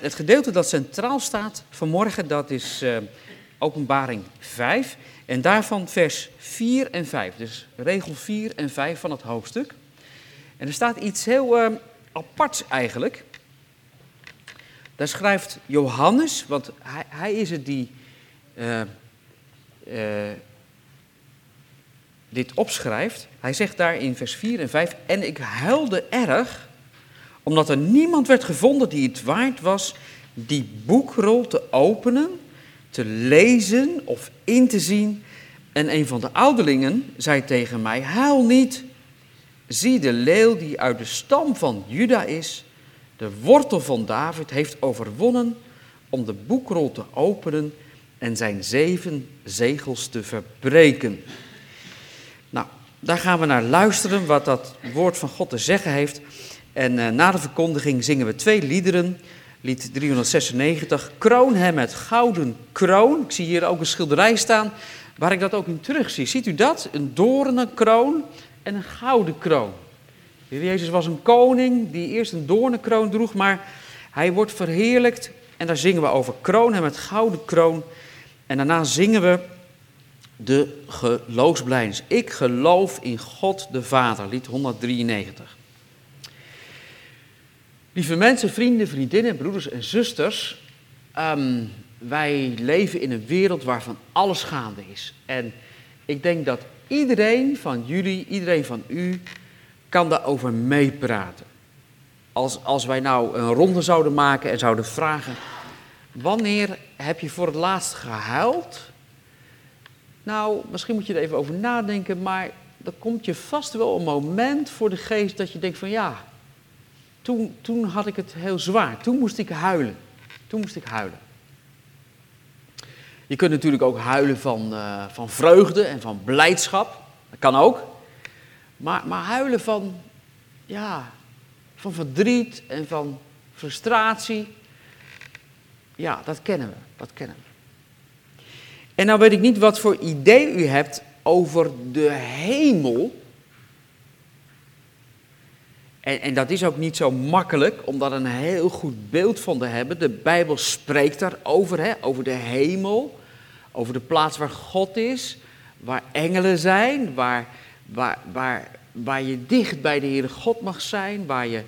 Het gedeelte dat centraal staat vanmorgen, dat is uh, openbaring 5. En daarvan vers 4 en 5. Dus regel 4 en 5 van het hoofdstuk. En er staat iets heel uh, aparts eigenlijk. Daar schrijft Johannes, want hij, hij is het die uh, dit opschrijft. Hij zegt daar in vers 4 en 5: En ik huilde erg omdat er niemand werd gevonden die het waard was die boekrol te openen, te lezen of in te zien. En een van de ouderlingen zei tegen mij: Huil niet. Zie de leeuw die uit de stam van Juda is, de wortel van David, heeft overwonnen om de boekrol te openen en zijn zeven zegels te verbreken. Nou, daar gaan we naar luisteren wat dat woord van God te zeggen heeft. En uh, na de verkondiging zingen we twee liederen. Lied 396, Kroon hem met gouden kroon. Ik zie hier ook een schilderij staan waar ik dat ook in terug zie. Ziet u dat? Een doornenkroon en een gouden kroon. Jezus was een koning die eerst een doornenkroon droeg, maar hij wordt verheerlijkt. En daar zingen we over kroon hem met gouden kroon. En daarna zingen we de geloofsblijdens. Ik geloof in God de Vader, lied 193. Lieve mensen, vrienden, vriendinnen, broeders en zusters, ehm, wij leven in een wereld waarvan alles gaande is. En ik denk dat iedereen van jullie, iedereen van u, kan daarover meepraten. Als, als wij nou een ronde zouden maken en zouden vragen, wanneer heb je voor het laatst gehuild? Nou, misschien moet je er even over nadenken, maar er komt je vast wel een moment voor de geest dat je denkt van ja, toen, toen had ik het heel zwaar. Toen moest ik huilen. Toen moest ik huilen. Je kunt natuurlijk ook huilen van, uh, van vreugde en van blijdschap. Dat kan ook. Maar, maar huilen van, ja, van verdriet en van frustratie. Ja, dat kennen we. Dat kennen we. En nou weet ik niet wat voor idee u hebt over de hemel. En, dat is ook niet zo makkelijk om daar een heel goed beeld van te hebben. De Bijbel spreekt daarover, hè, over de hemel, over de plaats waar God is, waar engelen zijn, waar, waar, waar, waar je dicht bij de Heere God mag zijn, waar je,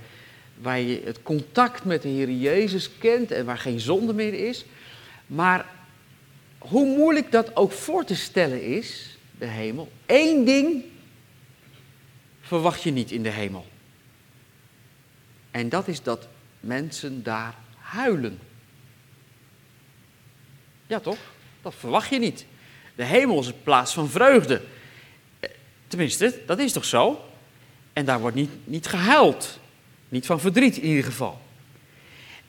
waar je het contact met de Heer Jezus kent en waar geen zonde meer is. Maar hoe moeilijk dat ook voor te stellen is, de hemel, één ding verwacht je niet in de hemel. En dat is dat mensen daar huilen. Ja, toch? Dat verwacht je niet. De hemel is een plaats van vreugde. Eh, tenminste, dat is toch zo? En daar wordt niet, niet gehuild. Niet van verdriet in ieder geval.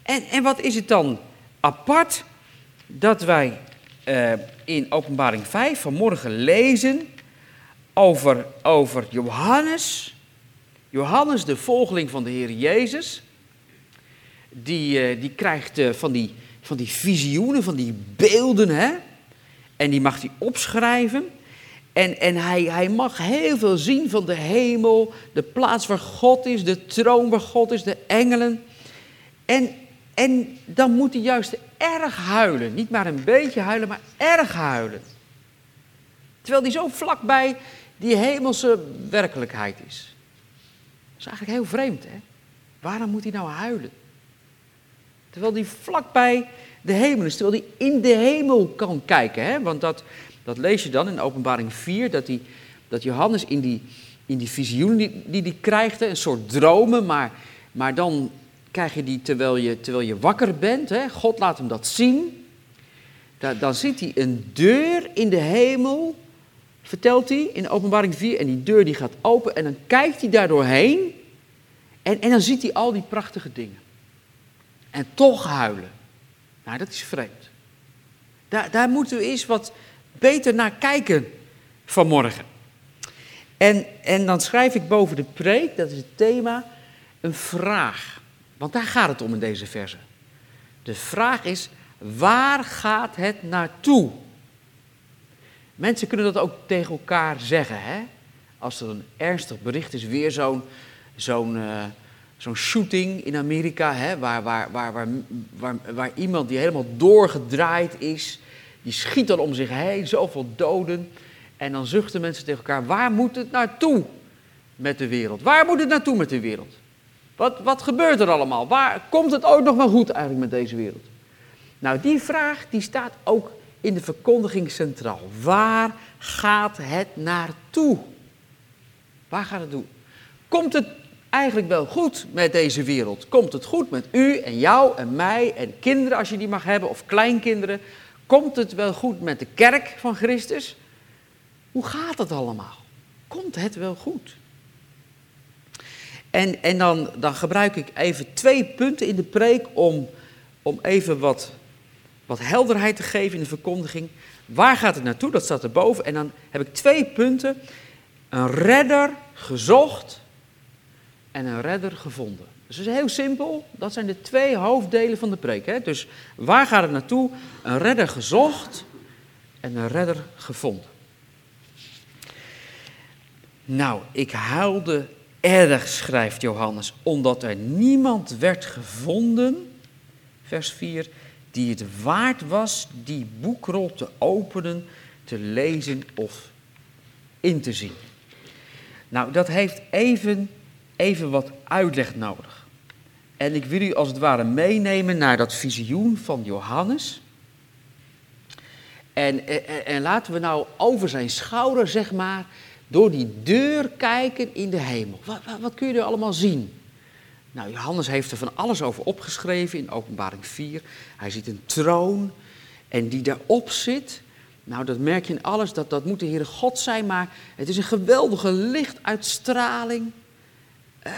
En, en wat is het dan apart dat wij uh, in Openbaring 5 vanmorgen lezen over, over Johannes Johannes, de volgeling van de Heer Jezus, die, eh, die krijgt eh, van, die, van die visioenen, van die beelden, hè? En die mag hij opschrijven. En, en hij, hij mag heel veel zien van de hemel, de plaats waar God is, de troon waar God is, de engelen. En, en dan moet hij juist erg huilen. Niet maar een beetje huilen, maar erg huilen. Terwijl hij zo vlakbij die hemelse werkelijkheid is is eigenlijk heel vreemd, hè? Waarom moet hij nou huilen? Terwijl hij vlakbij de hemel is, terwijl hij in de hemel kan kijken. Hè? Want dat, dat lees je dan in openbaring 4, dat, die, dat Johannes in die, in die visioen die, die hij krijgt, een soort dromen, maar, maar dan krijg je die terwijl je, terwijl je wakker bent. Hè? God laat hem dat zien. Da, dan ziet hij een deur in de hemel vertelt hij in openbaring 4. En die deur die gaat open en dan kijkt hij daar doorheen. En, en dan ziet hij al die prachtige dingen. En toch huilen. Nou, dat is vreemd. Daar, daar moeten we eens wat beter naar kijken vanmorgen. En, en dan schrijf ik boven de preek, dat is het thema, een vraag. Want daar gaat het om in deze verse. De vraag is, waar gaat het naartoe? Mensen kunnen dat ook tegen elkaar zeggen. Hè? Als er een ernstig bericht is, weer zo'n zo'n uh, zo'n shooting in Amerika, hè, waar, waar, waar, waar, waar, iemand die helemaal doorgedraaid is, die schiet dan om zich heen, zoveel doden. En dan zuchten mensen tegen elkaar, waar moet het naartoe met de wereld? Waar moet het naartoe met de wereld? Wat, wat gebeurt er allemaal? Waar komt het ooit nog wel goed eigenlijk met deze wereld? Nou, die vraag die staat ook in de verkondiging centraal. Waar gaat het naartoe? Waar gaat het toe? Komt het eigenlijk wel goed met deze wereld? Komt het goed met u en jou en mij en kinderen als je die mag hebben of kleinkinderen? Komt het wel goed met de kerk van Christus? Hoe gaat het allemaal? Komt het wel goed? En, en dan, dan gebruik ik even twee punten in de preek om, om even wat, wat helderheid te geven in de verkondiging. Waar gaat het naartoe? Dat staat erboven. En dan heb ik twee punten. Een redder gezocht en een redder gevonden. Dus is heel simpel. Dat zijn de twee hoofddelen van de preek. Hè? Dus waar gaat het naartoe? Een redder gezocht en een redder gevonden. Nou, ik huilde erg, schrijft Johannes, omdat er niemand werd gevonden, vers 4, die het waard was die boekrol te openen, te lezen of in te zien. Nou, dat heeft even, even wat uitleg nodig. En ik wil u als het ware meenemen naar dat visioen van Johannes. En, en, en laten we nou over zijn schouder, zeg maar, door die deur kijken in de hemel. Wat, wat, wat, kun je er allemaal zien? Nou, Johannes heeft er van alles over opgeschreven in Openbaring 4. Hij ziet een troon en die daarop zit. Nou, dat merk je in alles, dat, dat moet de Heere God zijn, maar het is een geweldige lichtuitstraling. Uh,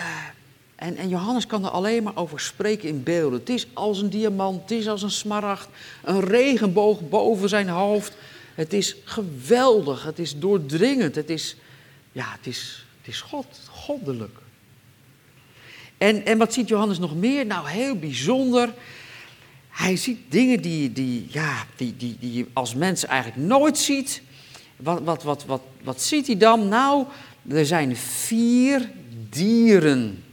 en, en Johannes kan er alleen maar over spreken in beelden. Het is als een diamant, het is als een smaragd, een regenboog boven zijn hoofd. Het is geweldig, het is doordringend, het is, ja, het is, het is God, goddelijk. En, en wat ziet Johannes nog meer? Nou, heel bijzonder. Hij ziet dingen die, die, ja, die, die, die je als mens eigenlijk nooit ziet. Wat, wat, wat, wat, wat ziet hij dan? Nou, er zijn vier dieren.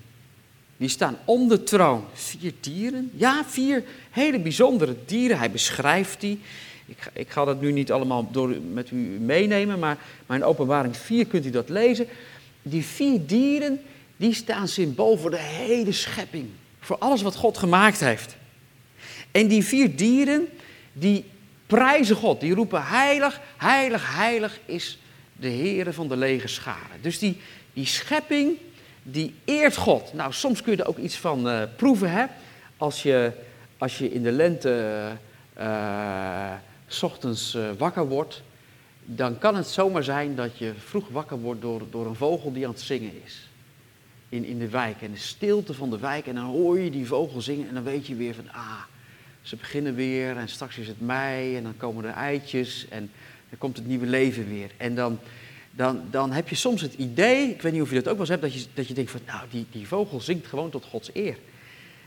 Die staan om de troon. Vier dieren? Ja, vier hele bijzondere dieren. Hij beschrijft die. Ik ga, ik ga dat nu niet allemaal door, met u meenemen, maar, maar in openbaring 4 kunt u dat lezen. Die vier dieren, die staan symbool voor de hele schepping. Voor alles wat God gemaakt heeft. En die vier dieren, die prijzen God. Die roepen heilig, heilig, heilig is de Heere van de lege scharen. Dus die, die schepping, die eert God. Nou, soms kun je er ook iets van uh, proeven, hè. Als je, als je in de lente... Uh, ochtends wakker wordt, dan kan het zomaar zijn dat je vroeg wakker wordt door, door een vogel die aan het zingen is. In, in de wijk. En de stilte van de wijk. En dan hoor je die vogel zingen en dan weet je weer van, ah, ze beginnen weer en straks is het mei en dan komen er eitjes en dan komt het nieuwe leven weer. En dan, dan, dan heb je soms het idee, ik weet niet of je dat ook wel eens hebt, dat je, dat je denkt van, nou, die, die vogel zingt gewoon tot Gods eer.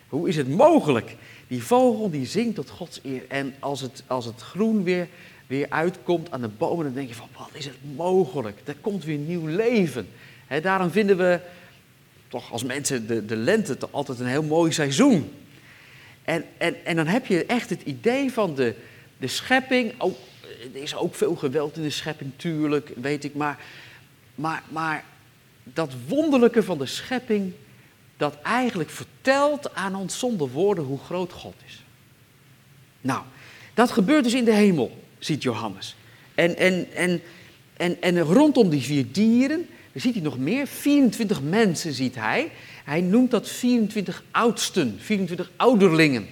Hoe is het mogelijk? Die vogel die zingt tot Gods eer. En als het, als het groen weer, weer uitkomt aan de bomen, dan denk je van, wat is het mogelijk? Er komt weer nieuw leven. He, daarom vinden we toch als mensen de, de lente altijd een heel mooi seizoen. En, en, en dan heb je echt het idee van de, de schepping. Oh, er is ook veel geweld in de schepping, tuurlijk, weet ik. Maar, maar, maar dat wonderlijke van de schepping, dat eigenlijk vertelt aan ons zonder woorden hoe groot God is. Nou, dat gebeurt dus in de hemel, ziet Johannes. En, en, en, en, en rondom die vier dieren, dan ziet hij nog meer. 24 mensen ziet hij. Hij noemt dat 24 oudsten, 24 ouderlingen.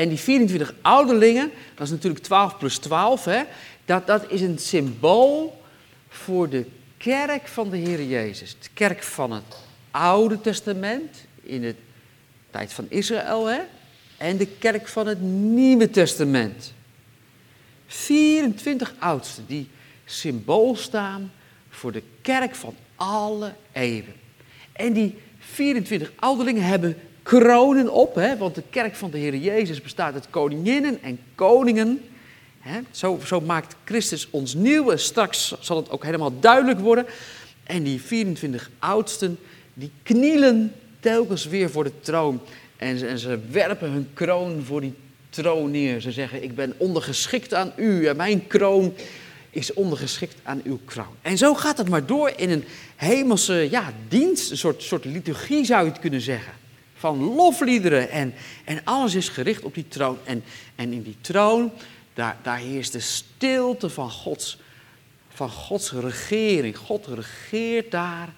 En die 24 ouderlingen, dat is natuurlijk 12 plus 12, hè, dat, dat is een symbool voor de kerk van de Heer Jezus. De kerk van het Oude Testament, in de tijd van Israël, hè? en de kerk van het Nieuwe Testament. 24 oudsten die symbool staan voor de kerk van alle eeuwen. En die 24 ouderlingen hebben kronen op, hè? want de kerk van de Heer Jezus bestaat uit koninginnen en koningen. Hè? Zo, zo maakt Christus ons nieuw straks zal het ook helemaal duidelijk worden. En die 24 oudsten die knielen telkens weer voor de troon. En ze, en ze werpen hun kroon voor die troon neer. Ze zeggen, ik ben ondergeschikt aan u en mijn kroon is ondergeschikt aan uw kroon. En zo gaat het maar door in een hemelse ja, dienst, een soort, soort liturgie zou je het kunnen zeggen. Van lofliederen en, en alles is gericht op die troon. En, en in die troon, daar, daar heerst de stilte van Gods, van Gods regering. God regeert daar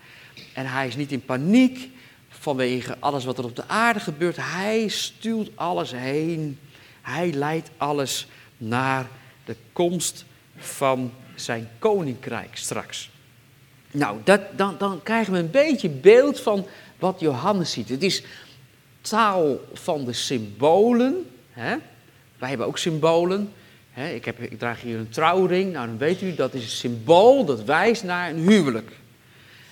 en hij is niet in paniek vanwege alles wat er op de aarde gebeurt. Hij stuurt alles heen. Hij leidt alles naar de komst van zijn koninkrijk straks. Nou, dat, dan, dan krijgen we een beetje beeld van wat Johannes ziet. Het is taal van de symbolen. Hè? Wij hebben ook symbolen. Hè? Ik, heb, ik draag hier een trouwring. Nou, dan weet u, dat is een symbool dat wijst naar een huwelijk.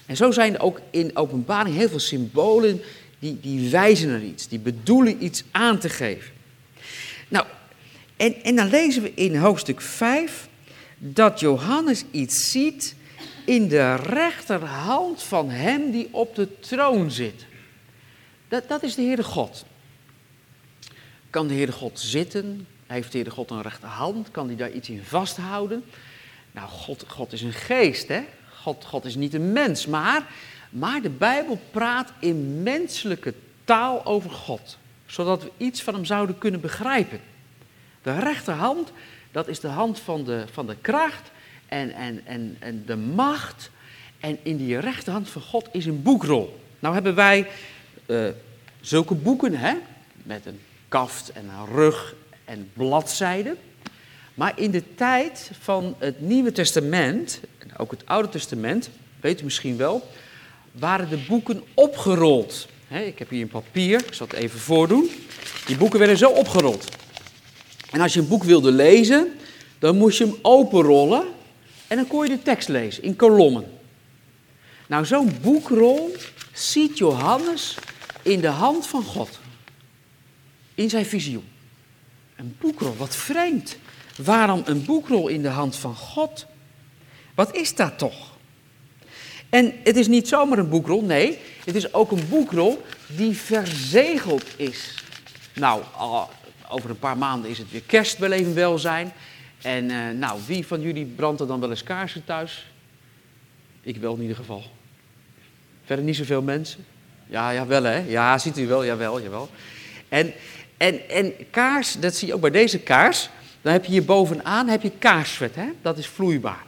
En zo zijn er ook in openbaring heel veel symbolen die, die wijzen naar iets. Die bedoelen iets aan te geven. Nou, en, en dan lezen we in hoofdstuk 5 dat Johannes iets ziet in de rechterhand van hem die op de troon zit. Dat, dat is de Heere God. Kan de Heere God zitten? Heeft de Heere God een rechterhand? Kan hij daar iets in vasthouden? Nou, God, God is een geest, hè? God, God is niet een mens, maar, maar de Bijbel praat in menselijke taal over God, zodat we iets van hem zouden kunnen begrijpen. De rechterhand, dat is de hand van de, van de kracht en, en, en, en de macht. En in die rechterhand van God is een boekrol. Nou hebben wij uh, zulke boeken, hè, met een kaft en een rug en bladzijden. Maar in de tijd van het Nieuwe Testament, en ook het Oude Testament, weet u misschien wel, waren de boeken opgerold. ik heb hier een papier, ik zal het even voordoen. Die boeken werden zo opgerold. En als je een boek wilde lezen, dan moest je hem openrollen en dan kon je de tekst lezen in kolommen. Nou, zo'n boekrol ziet Johannes in de hand van God. In zijn visioen. Een boekrol, wat vreemd. Waarom een boekrol in de hand van God? Wat is dat toch? En het is niet zomaar een boekrol, nee, het is ook een boekrol die verzegeld is. Nou, over een paar maanden is het weer kerst bij Leven Welzijn. En uh, nou, wie van jullie brandt er dan wel eens kaarsen thuis? Ik wel in ieder geval. Verder niet zoveel mensen. Ja, ja, wel hè. Ja, ziet u wel, jawel, jawel. En, en, en kaars, dat zie je ook bij deze kaars. Dan heb je hier bovenaan heb je kaarsvet, hè? dat is vloeibaar.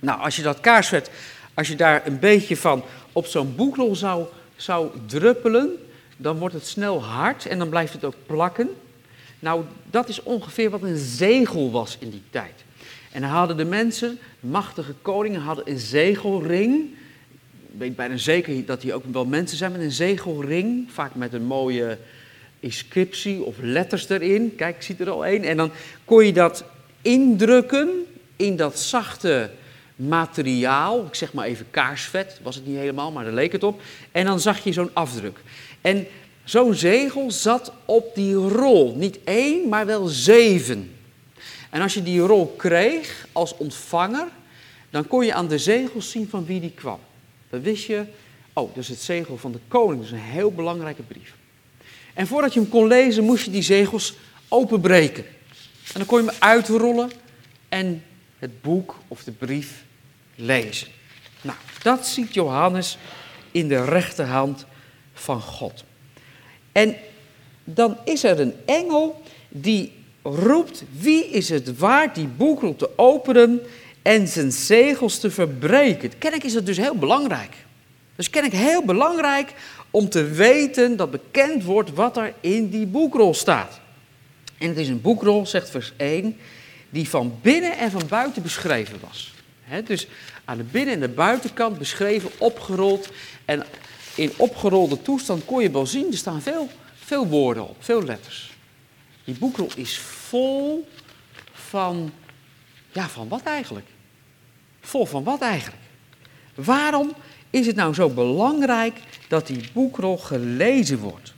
Nou, als je dat kaarsvet, als je daar een beetje van op zo'n boekrol zou, zou druppelen, dan wordt het snel hard en dan blijft het ook plakken. Nou, dat is ongeveer wat een zegel was in die tijd. En dan hadden de mensen, machtige koningen, hadden een zegelring. Weet bijna zeker dat die ook wel mensen zijn met een zegelring, vaak met een mooie inscriptie of letters erin. Kijk, ik zie er al één. En dan kon je dat indrukken in dat zachte materiaal. Ik zeg maar even kaarsvet, was het niet helemaal, maar daar leek het op. En dan zag je zo'n afdruk. En zo'n zegel zat op die rol. Niet één, maar wel zeven. En als je die rol kreeg als ontvanger, dan kon je aan de zegels zien van wie die kwam. Wist je, oh, is het zegel van de koning. Dat is een heel belangrijke brief. En voordat je hem kon lezen, moest je die zegels openbreken. En dan kon je hem uitrollen en het boek of de brief lezen. Nou, dat ziet Johannes in de rechterhand van God. En dan is er een engel die roept: Wie is het waard die boekrol te openen en zijn zegels te verbreken? Kennelijk is dat dus heel belangrijk. Dus kennelijk heel belangrijk om te weten dat bekend wordt wat er in die boekrol staat. En het is een boekrol, zegt vers 1, die van binnen en van buiten beschreven was. dus aan de binnen- en de buitenkant beschreven, opgerold. En in opgerolde toestand kon je wel zien, er staan veel, veel woorden op, veel letters. Die boekrol is vol van, ja, van wat eigenlijk? Vol van wat eigenlijk? Waarom is het nou zo belangrijk dat die boekrol gelezen wordt?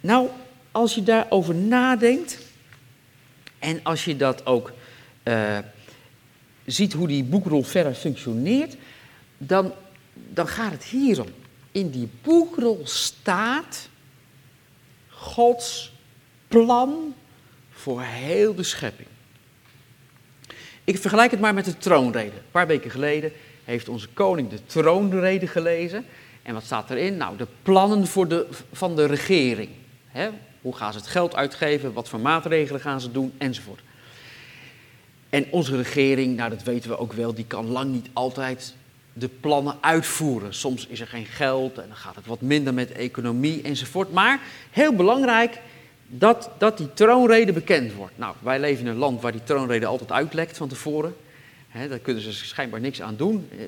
Nou, als je daarover nadenkt en als je dat ook uh, ziet hoe die boekrol verder functioneert, dan, dan gaat het hierom. in die boekrol staat Gods plan voor heel de schepping. Ik vergelijk het maar met de troonrede. Een paar weken geleden heeft onze koning de troonrede gelezen. En wat staat erin? Nou, de plannen voor de, van de regering. Hoe gaan ze het geld uitgeven? Wat voor maatregelen gaan ze doen? Enzovoort. En onze regering, nou dat weten we ook wel, die kan lang niet altijd de plannen uitvoeren. Soms is er geen geld en dan gaat het wat minder met de economie enzovoort. Maar heel belangrijk dat, dat die troonrede bekend wordt. Nou, wij leven in een land waar die troonrede altijd uitlekt van tevoren. Daar kunnen ze schijnbaar niks aan doen. Eh,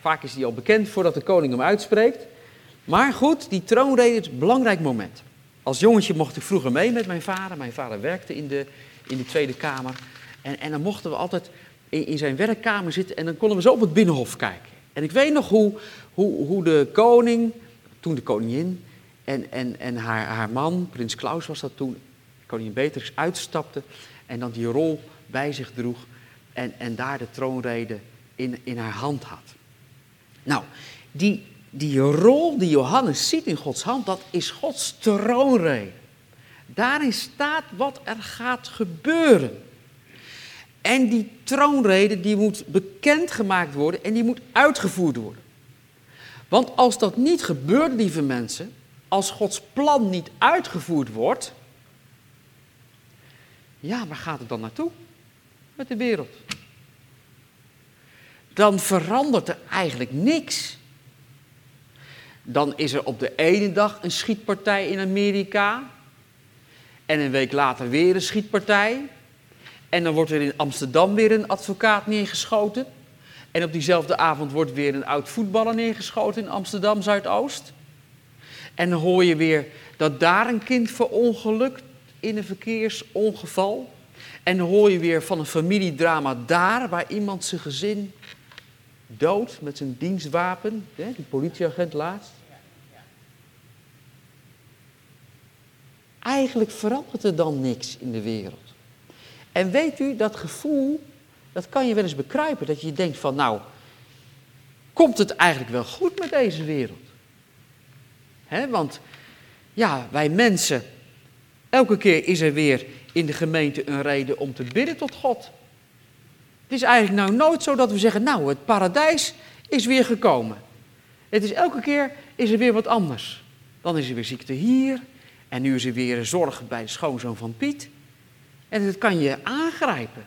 vaak is die al bekend voordat de koning hem uitspreekt. Maar goed, die troonrede is een belangrijk moment. Als jongetje mocht ik vroeger mee met mijn vader. Mijn vader werkte in de, in de Tweede Kamer. En, en dan mochten we altijd in, in zijn werkkamer zitten en dan konden we zo op het binnenhof kijken. En ik weet nog hoe, hoe, hoe de koning, toen de koningin en, en, en haar, haar man, prins Klaus was dat toen, koningin Beatrix, uitstapte en dan die rol bij zich droeg en, en daar de troonrede in, in haar hand had. Nou, die, die rol die Johannes ziet in Gods hand, dat is Gods troonrede. Daarin staat wat er gaat gebeuren. En die troonrede die moet bekendgemaakt worden en die moet uitgevoerd worden. Want als dat niet gebeurt, lieve mensen, als Gods plan niet uitgevoerd wordt, ja, waar gaat het dan naartoe met de wereld? Dan verandert er eigenlijk niks. Dan is er op de ene dag een schietpartij in Amerika en een week later weer een schietpartij. En dan wordt er in Amsterdam weer een advocaat neergeschoten. En op diezelfde avond wordt weer een oud voetballer neergeschoten in Amsterdam Zuidoost. En hoor je weer dat daar een kind verongelukt in een verkeersongeval. En hoor je weer van een familiedrama daar, waar iemand zijn gezin dood met zijn dienstwapen, die politieagent laatst. Eigenlijk verandert er dan niks in de wereld. En weet u, dat gevoel, dat kan je wel eens bekruipen. Dat je denkt van, nou, komt het eigenlijk wel goed met deze wereld? Want, ja, wij mensen, elke keer is er weer in de gemeente een reden om te bidden tot God. Het is eigenlijk nou nooit zo dat we zeggen, nou, het paradijs is weer gekomen. Het is elke keer is er weer wat anders. Dan is er weer ziekte hier. En nu is er weer zorg bij de schoonzoon van Piet. En dat kan je aangrijpen.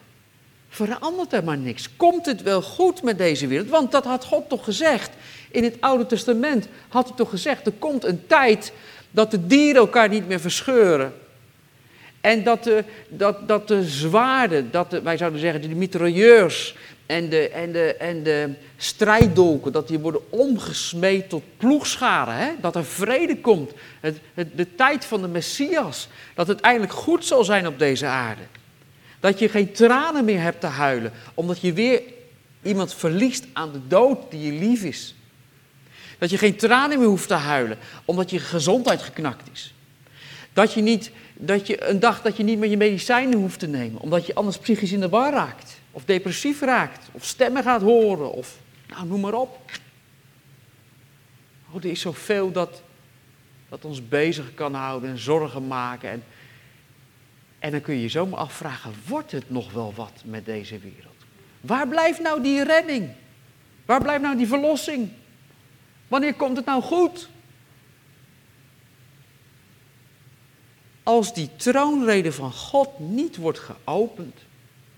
Verandert er maar niks. Komt het wel goed met deze wereld? Want dat had God toch gezegd. In het Oude Testament had hij toch gezegd: er komt een tijd dat de dieren elkaar niet meer verscheuren. En dat de, dat, dat de zwaarden, dat de, wij zouden zeggen, de mitrailleurs en de, en de, en de strijddolken, dat die worden omgesmeed tot ploegscharen. Hè? Dat er vrede komt. Het, het, de tijd van de Messias. Dat het eindelijk goed zal zijn op deze aarde. Dat je geen tranen meer hebt te huilen, omdat je weer iemand verliest aan de dood die je lief is. Dat je geen tranen meer hoeft te huilen, omdat je gezondheid geknakt is. Dat je, niet, dat je een dag dat je niet meer je medicijnen hoeft te nemen, omdat je anders psychisch in de war raakt. Of depressief raakt, of stemmen gaat horen, of nou, noem maar op. Oh, er is zoveel dat, dat ons bezig kan houden en zorgen maken. En, en dan kun je je zomaar afvragen, wordt het nog wel wat met deze wereld? Waar blijft nou die redding? Waar blijft nou die verlossing? Wanneer komt het nou goed? Als die troonrede van God niet wordt geopend,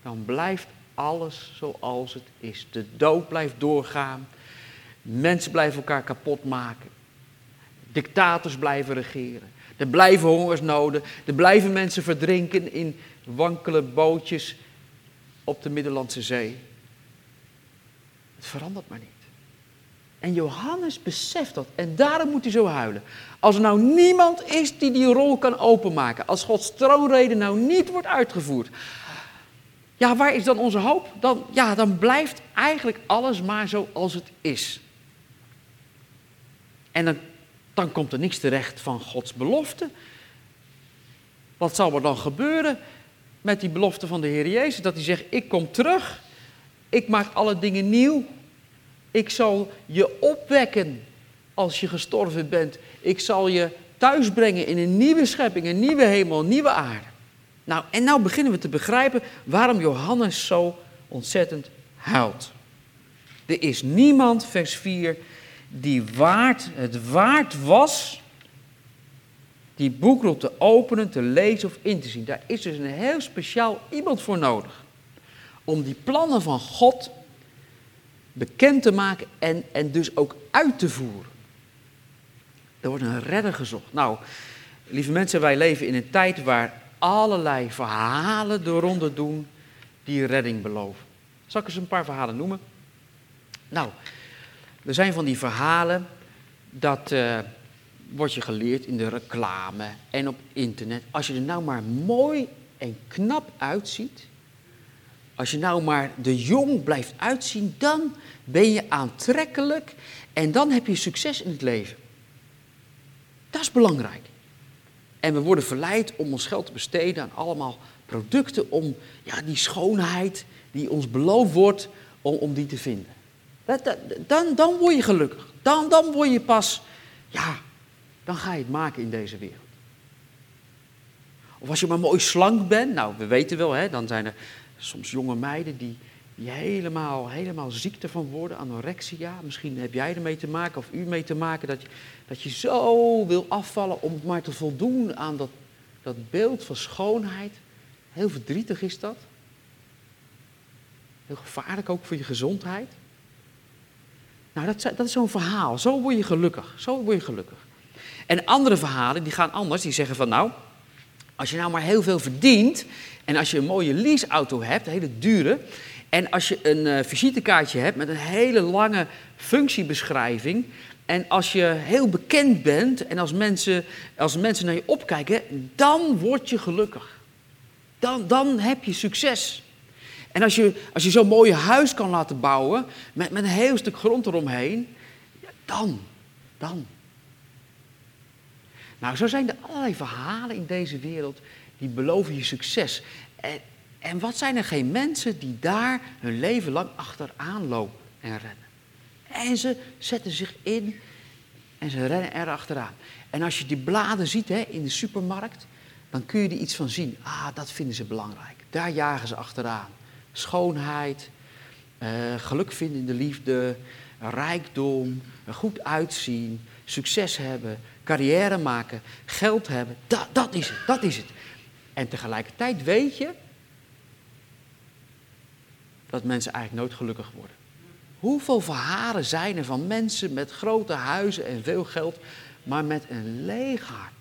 dan blijft alles zoals het is. De dood blijft doorgaan. Mensen blijven elkaar kapot maken. Dictators blijven regeren. Er blijven hongersnoden. Er blijven mensen verdrinken in wankele bootjes op de Middellandse Zee. Het verandert maar niet. En Johannes beseft dat en daarom moet hij zo huilen. Als er nou niemand is die die rol kan openmaken, als Gods troonrede nou niet wordt uitgevoerd, ja, waar is dan onze hoop? Dan, ja, dan blijft eigenlijk alles maar zoals het is. En dan, dan komt er niks terecht van Gods belofte. Wat zal er dan gebeuren met die belofte van de Heer Jezus? Dat hij zegt, ik kom terug, ik maak alle dingen nieuw. Ik zal je opwekken als je gestorven bent. Ik zal je thuis brengen in een nieuwe schepping, een nieuwe hemel, een nieuwe aarde. Nou, en nou beginnen we te begrijpen waarom Johannes zo ontzettend huilt. Er is niemand, vers 4, die waard, het waard was die boekrol te openen, te lezen of in te zien. Daar is dus een heel speciaal iemand voor nodig. Om die plannen van God bekend te maken en, en dus ook uit te voeren. Er wordt een redder gezocht. Nou, lieve mensen, wij leven in een tijd waar allerlei verhalen de ronde doen die redding beloven. Zal ik eens een paar verhalen noemen? Nou, er zijn van die verhalen dat uh, wordt je geleerd in de reclame en op internet. Als je er nou maar mooi en knap uitziet, als je nou maar de jong blijft uitzien, dan ben je aantrekkelijk en dan heb je succes in het leven. Dat is belangrijk. En we worden verleid om ons geld te besteden aan allemaal producten om ja, die schoonheid die ons beloofd wordt, om, om die te vinden. Dat, dan, dan word je gelukkig. Dan, dan word je pas, ja, dan ga je het maken in deze wereld. Of als je maar mooi slank bent, nou, we weten wel, hè, dan zijn er soms jonge meiden die, die helemaal, helemaal ziek ervan worden, anorexia. Misschien heb jij ermee te maken, of u mee te maken, dat je, dat je zo wil afvallen om maar te voldoen aan dat, dat beeld van schoonheid. Heel verdrietig is dat. Heel gevaarlijk ook voor je gezondheid. Nou, dat, dat is zo'n verhaal. Zo word je gelukkig. Zo word je gelukkig. En andere verhalen, die gaan anders. Die zeggen van, nou, als je nou maar heel veel verdient... en als je een mooie leaseauto hebt, een hele dure... en als je een uh, visitekaartje hebt met een hele lange functiebeschrijving... en als je heel bekend bent en als mensen, als mensen naar je opkijken... dan word je gelukkig. Dan, dan heb je succes. En als je, als je zo'n mooie huis kan laten bouwen, met, met een heel stuk grond eromheen, dan, dan. Nou, zo zijn er allerlei verhalen in deze wereld die beloven je succes. En, en wat zijn er geen mensen die daar hun leven lang achteraan lopen en rennen. En ze zetten zich in en ze rennen er achteraan. En als je die bladen ziet hè, in de supermarkt, dan kun je er iets van zien. Ah, dat vinden ze belangrijk. Daar jagen ze achteraan schoonheid, uh, geluk vinden in de liefde, rijkdom, goed uitzien, succes hebben, carrière maken, geld hebben. Dat, dat is het, dat is het. En tegelijkertijd weet je dat mensen eigenlijk nooit gelukkig worden. Hoeveel verhalen zijn er van mensen met grote huizen en veel geld, maar met een leeg hart?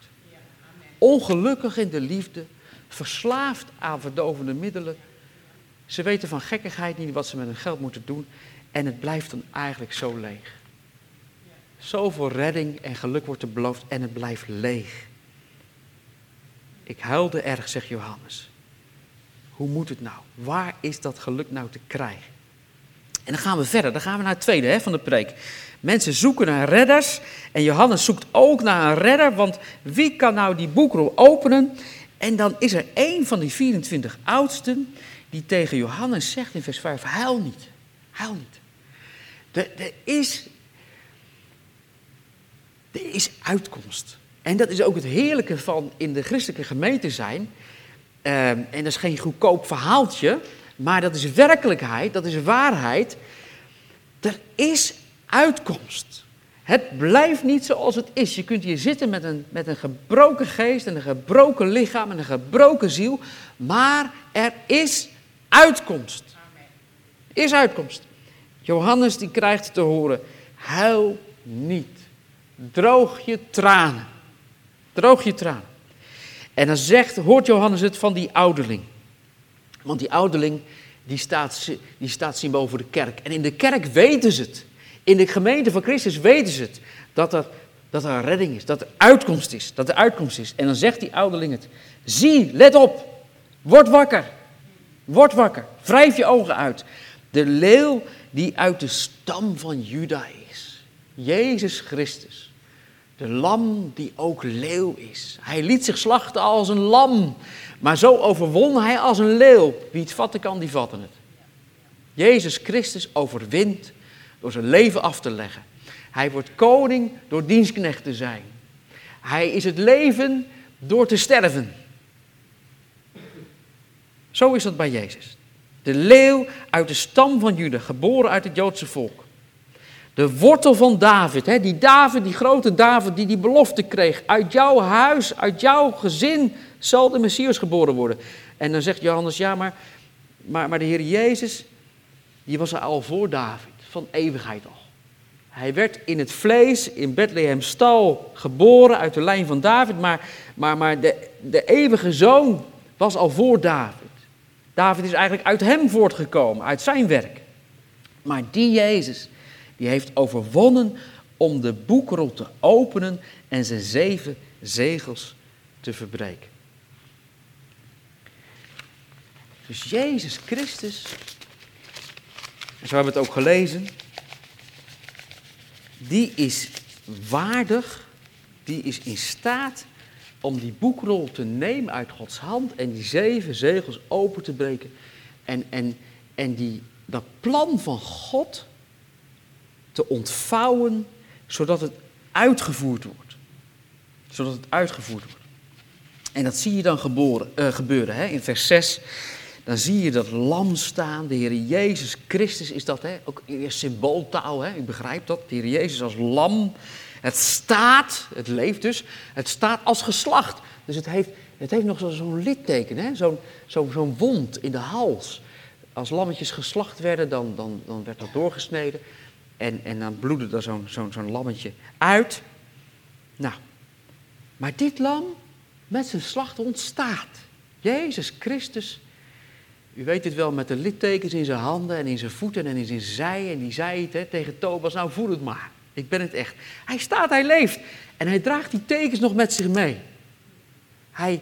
Ongelukkig in de liefde, verslaafd aan verdovende middelen, ze weten van gekkigheid niet wat ze met hun geld moeten doen. En het blijft dan eigenlijk zo leeg. Zoveel redding en geluk wordt er beloofd en het blijft leeg. Ik huilde erg, zegt Johannes. Hoe moet het nou? Waar is dat geluk nou te krijgen? En dan gaan we verder. Dan gaan we naar het tweede hè, van de preek. Mensen zoeken naar redders. En Johannes zoekt ook naar een redder. Want wie kan nou die boekrol openen? En dan is er één van die 24 oudsten die tegen Johannes zegt in vers 5, huil niet, huil niet. Er, is, er is uitkomst. En dat is ook het heerlijke van in de christelijke gemeente zijn. Ehm, en dat is geen goedkoop verhaaltje, maar dat is werkelijkheid, dat is waarheid. Er is uitkomst. Het blijft niet zoals het is. Je kunt hier zitten met een, met een gebroken geest en een gebroken lichaam en een gebroken ziel. Maar er is uitkomst. Is uitkomst. Johannes die krijgt te horen, huil niet. Droog je tranen. Droog je tranen. En dan zegt, hoort Johannes het van die ouderling. Want die ouderling, die staat, die staat symbool voor de kerk. En in de kerk weten ze het. In de gemeente van Christus weten ze het. Dat er, dat er redding is, dat er uitkomst is, dat er uitkomst is. En dan zegt die ouderling het. Zie, let op, word wakker. Word wakker, wrijf je ogen uit. De leeuw die uit de stam van Juda is. Jezus Christus. De lam die ook leeuw is. Hij liet zich slachten als een lam. Maar zo overwon hij als een leeuw. Wie het vatten kan, die vatten het. Jezus Christus overwint door zijn leven af te leggen. Hij wordt koning door dienstknecht te zijn. Hij is het leven door te sterven. Zo is dat bij Jezus. De leeuw uit de stam van Juda, geboren uit het Joodse volk. De wortel van David, hè, die David, die grote David, die die belofte kreeg. Uit jouw huis, uit jouw gezin zal de Messias geboren worden. En dan zegt Johannes, ja, maar, maar, maar de Heer Jezus, die was er al voor David, van eeuwigheid al. Hij werd in het vlees in Bethlehem stal geboren uit de lijn van David, maar, maar, maar de, de eeuwige zoon was al voor David. David is eigenlijk uit hem voortgekomen, uit zijn werk. Maar die Jezus, die heeft overwonnen om de boekrol te openen en zijn zeven zegels te verbreken. Dus Jezus Christus, en zo hebben we het ook gelezen, die is waardig, die is in staat om die boekrol te nemen uit Gods hand en die zeven zegels open te breken. En, en, en die, dat plan van God te ontvouwen, zodat het uitgevoerd wordt. Zodat het uitgevoerd wordt. En dat zie je dan geboren, uh, gebeuren hè? in vers 6. Dan zie je dat lam staan, de Heer Jezus Christus is dat, hè? ook in symbooltaal, hè? u begrijpt dat, de Heer Jezus als lam. Het staat, het leeft dus, het staat als geslacht. Dus het heeft, het heeft nog zo'n litteken, zo'n zo, wond in de hals. Als lammetjes geslacht werden, dan, dan, dan werd dat doorgesneden. En, en dan bloedde er zo'n zo'n zo'n lammetje uit. Nou, maar dit lam met zijn slacht ontstaat. Jezus Christus, u weet het wel, met de littekens in zijn handen en in zijn voeten en in zijn zij. En die zei het tegen Tobas, nou voel het maar. Ik ben het echt. Hij staat, hij leeft. En hij draagt die tekens nog met zich mee. Hij,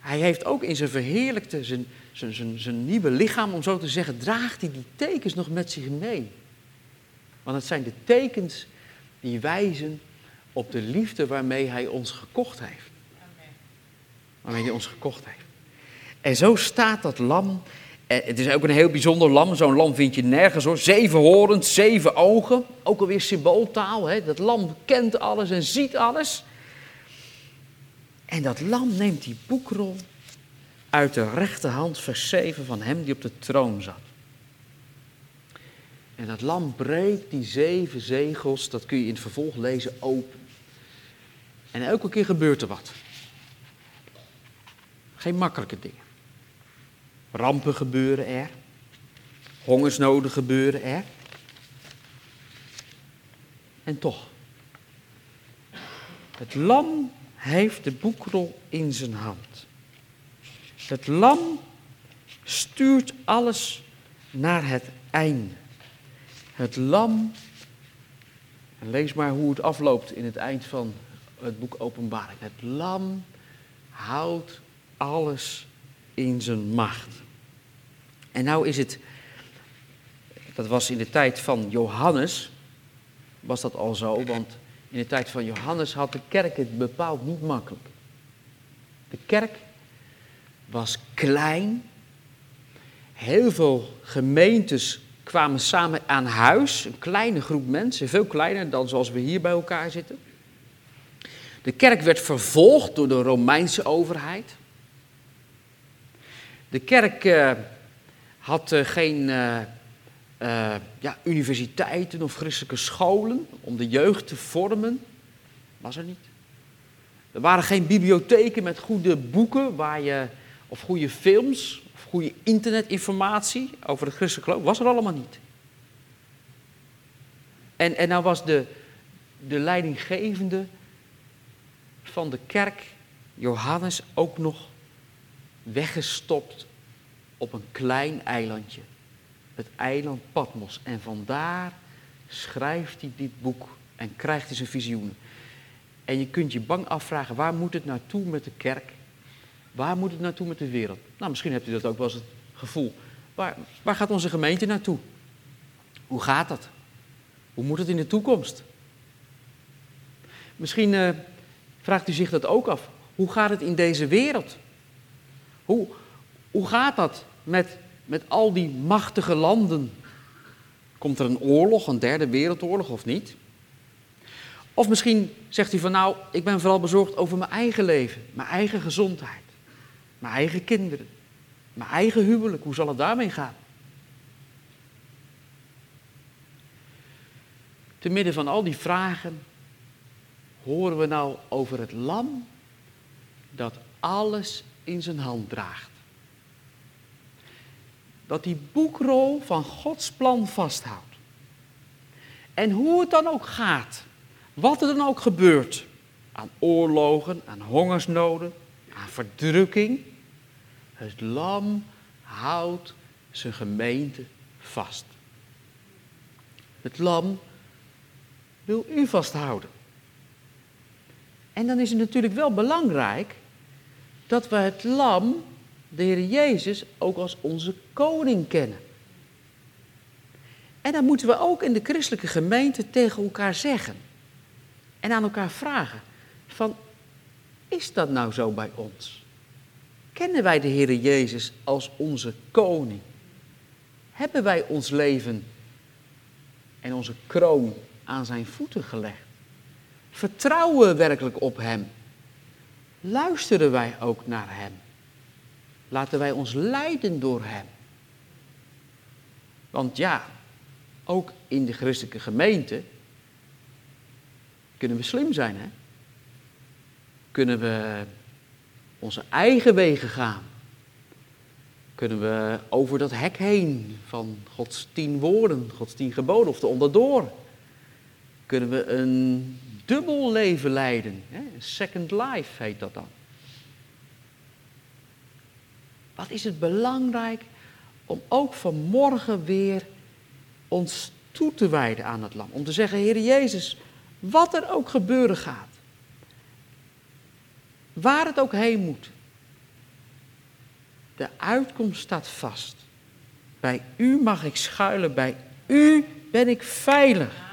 hij heeft ook in zijn verheerlijkte, zijn, zijn, zijn, zijn nieuwe lichaam, om zo te zeggen, draagt hij die tekens nog met zich mee. Want het zijn de tekens die wijzen op de liefde waarmee hij ons gekocht heeft. Waarmee hij ons gekocht heeft. En zo staat dat lam. Het is ook een heel bijzonder lam. Zo'n lam vind je nergens hoor. Zeven horens, zeven ogen. Ook alweer symbooltaal. Hè? Dat lam kent alles en ziet alles. En dat lam neemt die boekrol uit de rechterhand, vers 7 van hem die op de troon zat. En dat lam breekt die zeven zegels, dat kun je in het vervolg lezen, open. En elke keer gebeurt er wat. Geen makkelijke dingen. Rampen gebeuren er. Hongersnoden gebeuren er. En toch. Het lam heeft de boekrol in zijn hand. Het lam stuurt alles naar het einde. Het lam, en lees maar hoe het afloopt in het eind van het boek Openbaring. Het lam houdt alles in zijn macht. En nou is het, dat was in de tijd van Johannes, was dat al zo, want in de tijd van Johannes had de kerk het bepaald niet makkelijk. De kerk was klein, heel veel gemeentes kwamen samen aan huis, een kleine groep mensen, veel kleiner dan zoals we hier bij elkaar zitten. De kerk werd vervolgd door de Romeinse overheid. De kerk uh, had uh, geen uh, ja, universiteiten of christelijke scholen om de jeugd te vormen. Was er niet. Er waren geen bibliotheken met goede boeken waar je, of goede films of goede internetinformatie over het christelijke geloof. Was er allemaal niet. En, en nou was de, de leidinggevende van de kerk, Johannes, ook nog weggestopt op een klein eilandje. Het eiland Patmos. En vandaar schrijft hij dit boek en krijgt hij zijn visioenen. En je kunt je bang afvragen, waar moet het naartoe met de kerk? Waar moet het naartoe met de wereld? Nou, misschien hebt u dat ook wel eens het gevoel. Waar, waar gaat onze gemeente naartoe? Hoe gaat dat? Hoe moet het in de toekomst? Misschien uh, vraagt u zich dat ook af. Hoe gaat het in deze wereld? Hoe, gaat dat met, met al die machtige landen? Komt er een oorlog, een derde wereldoorlog of niet? Of misschien zegt u van nou, ik ben vooral bezorgd over mijn eigen leven, mijn eigen gezondheid, mijn eigen kinderen, mijn eigen huwelijk. Hoe zal het daarmee gaan? Te midden van al die vragen horen we nou over het lam dat alles in zijn hand draagt. Dat die boekrol van Gods plan vasthoudt. En hoe het dan ook gaat, wat er dan ook gebeurt, aan oorlogen, aan hongersnoden, aan verdrukking, het lam houdt zijn gemeente vast. Het lam wil u vasthouden. En dan is het natuurlijk wel belangrijk dat we het lam, de Heer Jezus, ook als onze koning kennen. En dan moeten we ook in de christelijke gemeente tegen elkaar zeggen en aan elkaar vragen van, is dat nou zo bij ons? Kennen wij de Heer Jezus als onze koning? Hebben wij ons leven en onze kroon aan zijn voeten gelegd? Vertrouwen we werkelijk op Hem? Luisteren wij ook naar Hem? Laten wij ons leiden door Hem? Want ja, ook in de christelijke gemeente kunnen we slim zijn, hè? Kunnen we onze eigen wegen gaan? Kunnen we over dat hek heen van Gods tien woorden, Gods tien geboden of de onderdoor? Kunnen we een dubbel leven leiden? Second life heet dat dan. Wat is het belangrijk om ook vanmorgen weer ons toe te wijden aan het lam. Om te zeggen, Heer Jezus, wat er ook gebeuren gaat. Waar het ook heen moet. De uitkomst staat vast. Bij u mag ik schuilen, bij u ben ik veilig.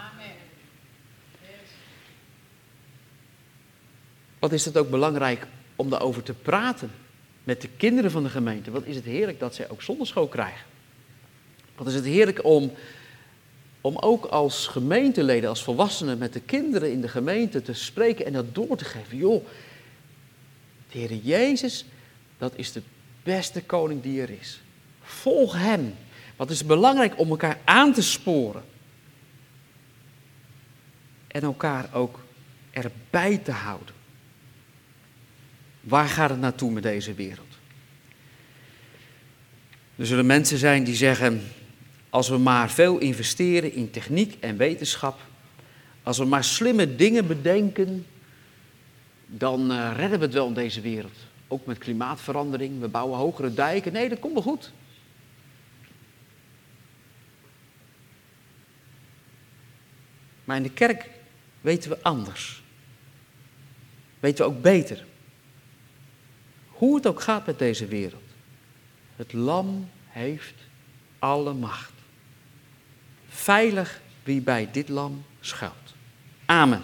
Wat is het ook belangrijk om daarover te praten met de kinderen van de gemeente? Wat is het heerlijk dat zij ook zonderschool krijgen? Wat is het heerlijk om om ook als gemeenteleden, als volwassenen met de kinderen in de gemeente te spreken en dat door te geven. Joh, de Heer Jezus, dat is de beste koning die er is. Volg Hem. Wat is belangrijk om elkaar aan te sporen. En elkaar ook erbij te houden. Waar gaat het naartoe met deze wereld? Er zullen mensen zijn die zeggen, als we maar veel investeren in techniek en wetenschap, als we maar slimme dingen bedenken, dan uh, redden we het wel in deze wereld. Ook met klimaatverandering, we bouwen hogere dijken. Nee, dat komt wel goed. Maar in de kerk weten we anders. Weten we ook beter. Hoe het ook gaat met deze wereld. Het lam heeft alle macht. Veilig wie bij dit lam schuilt. Amen.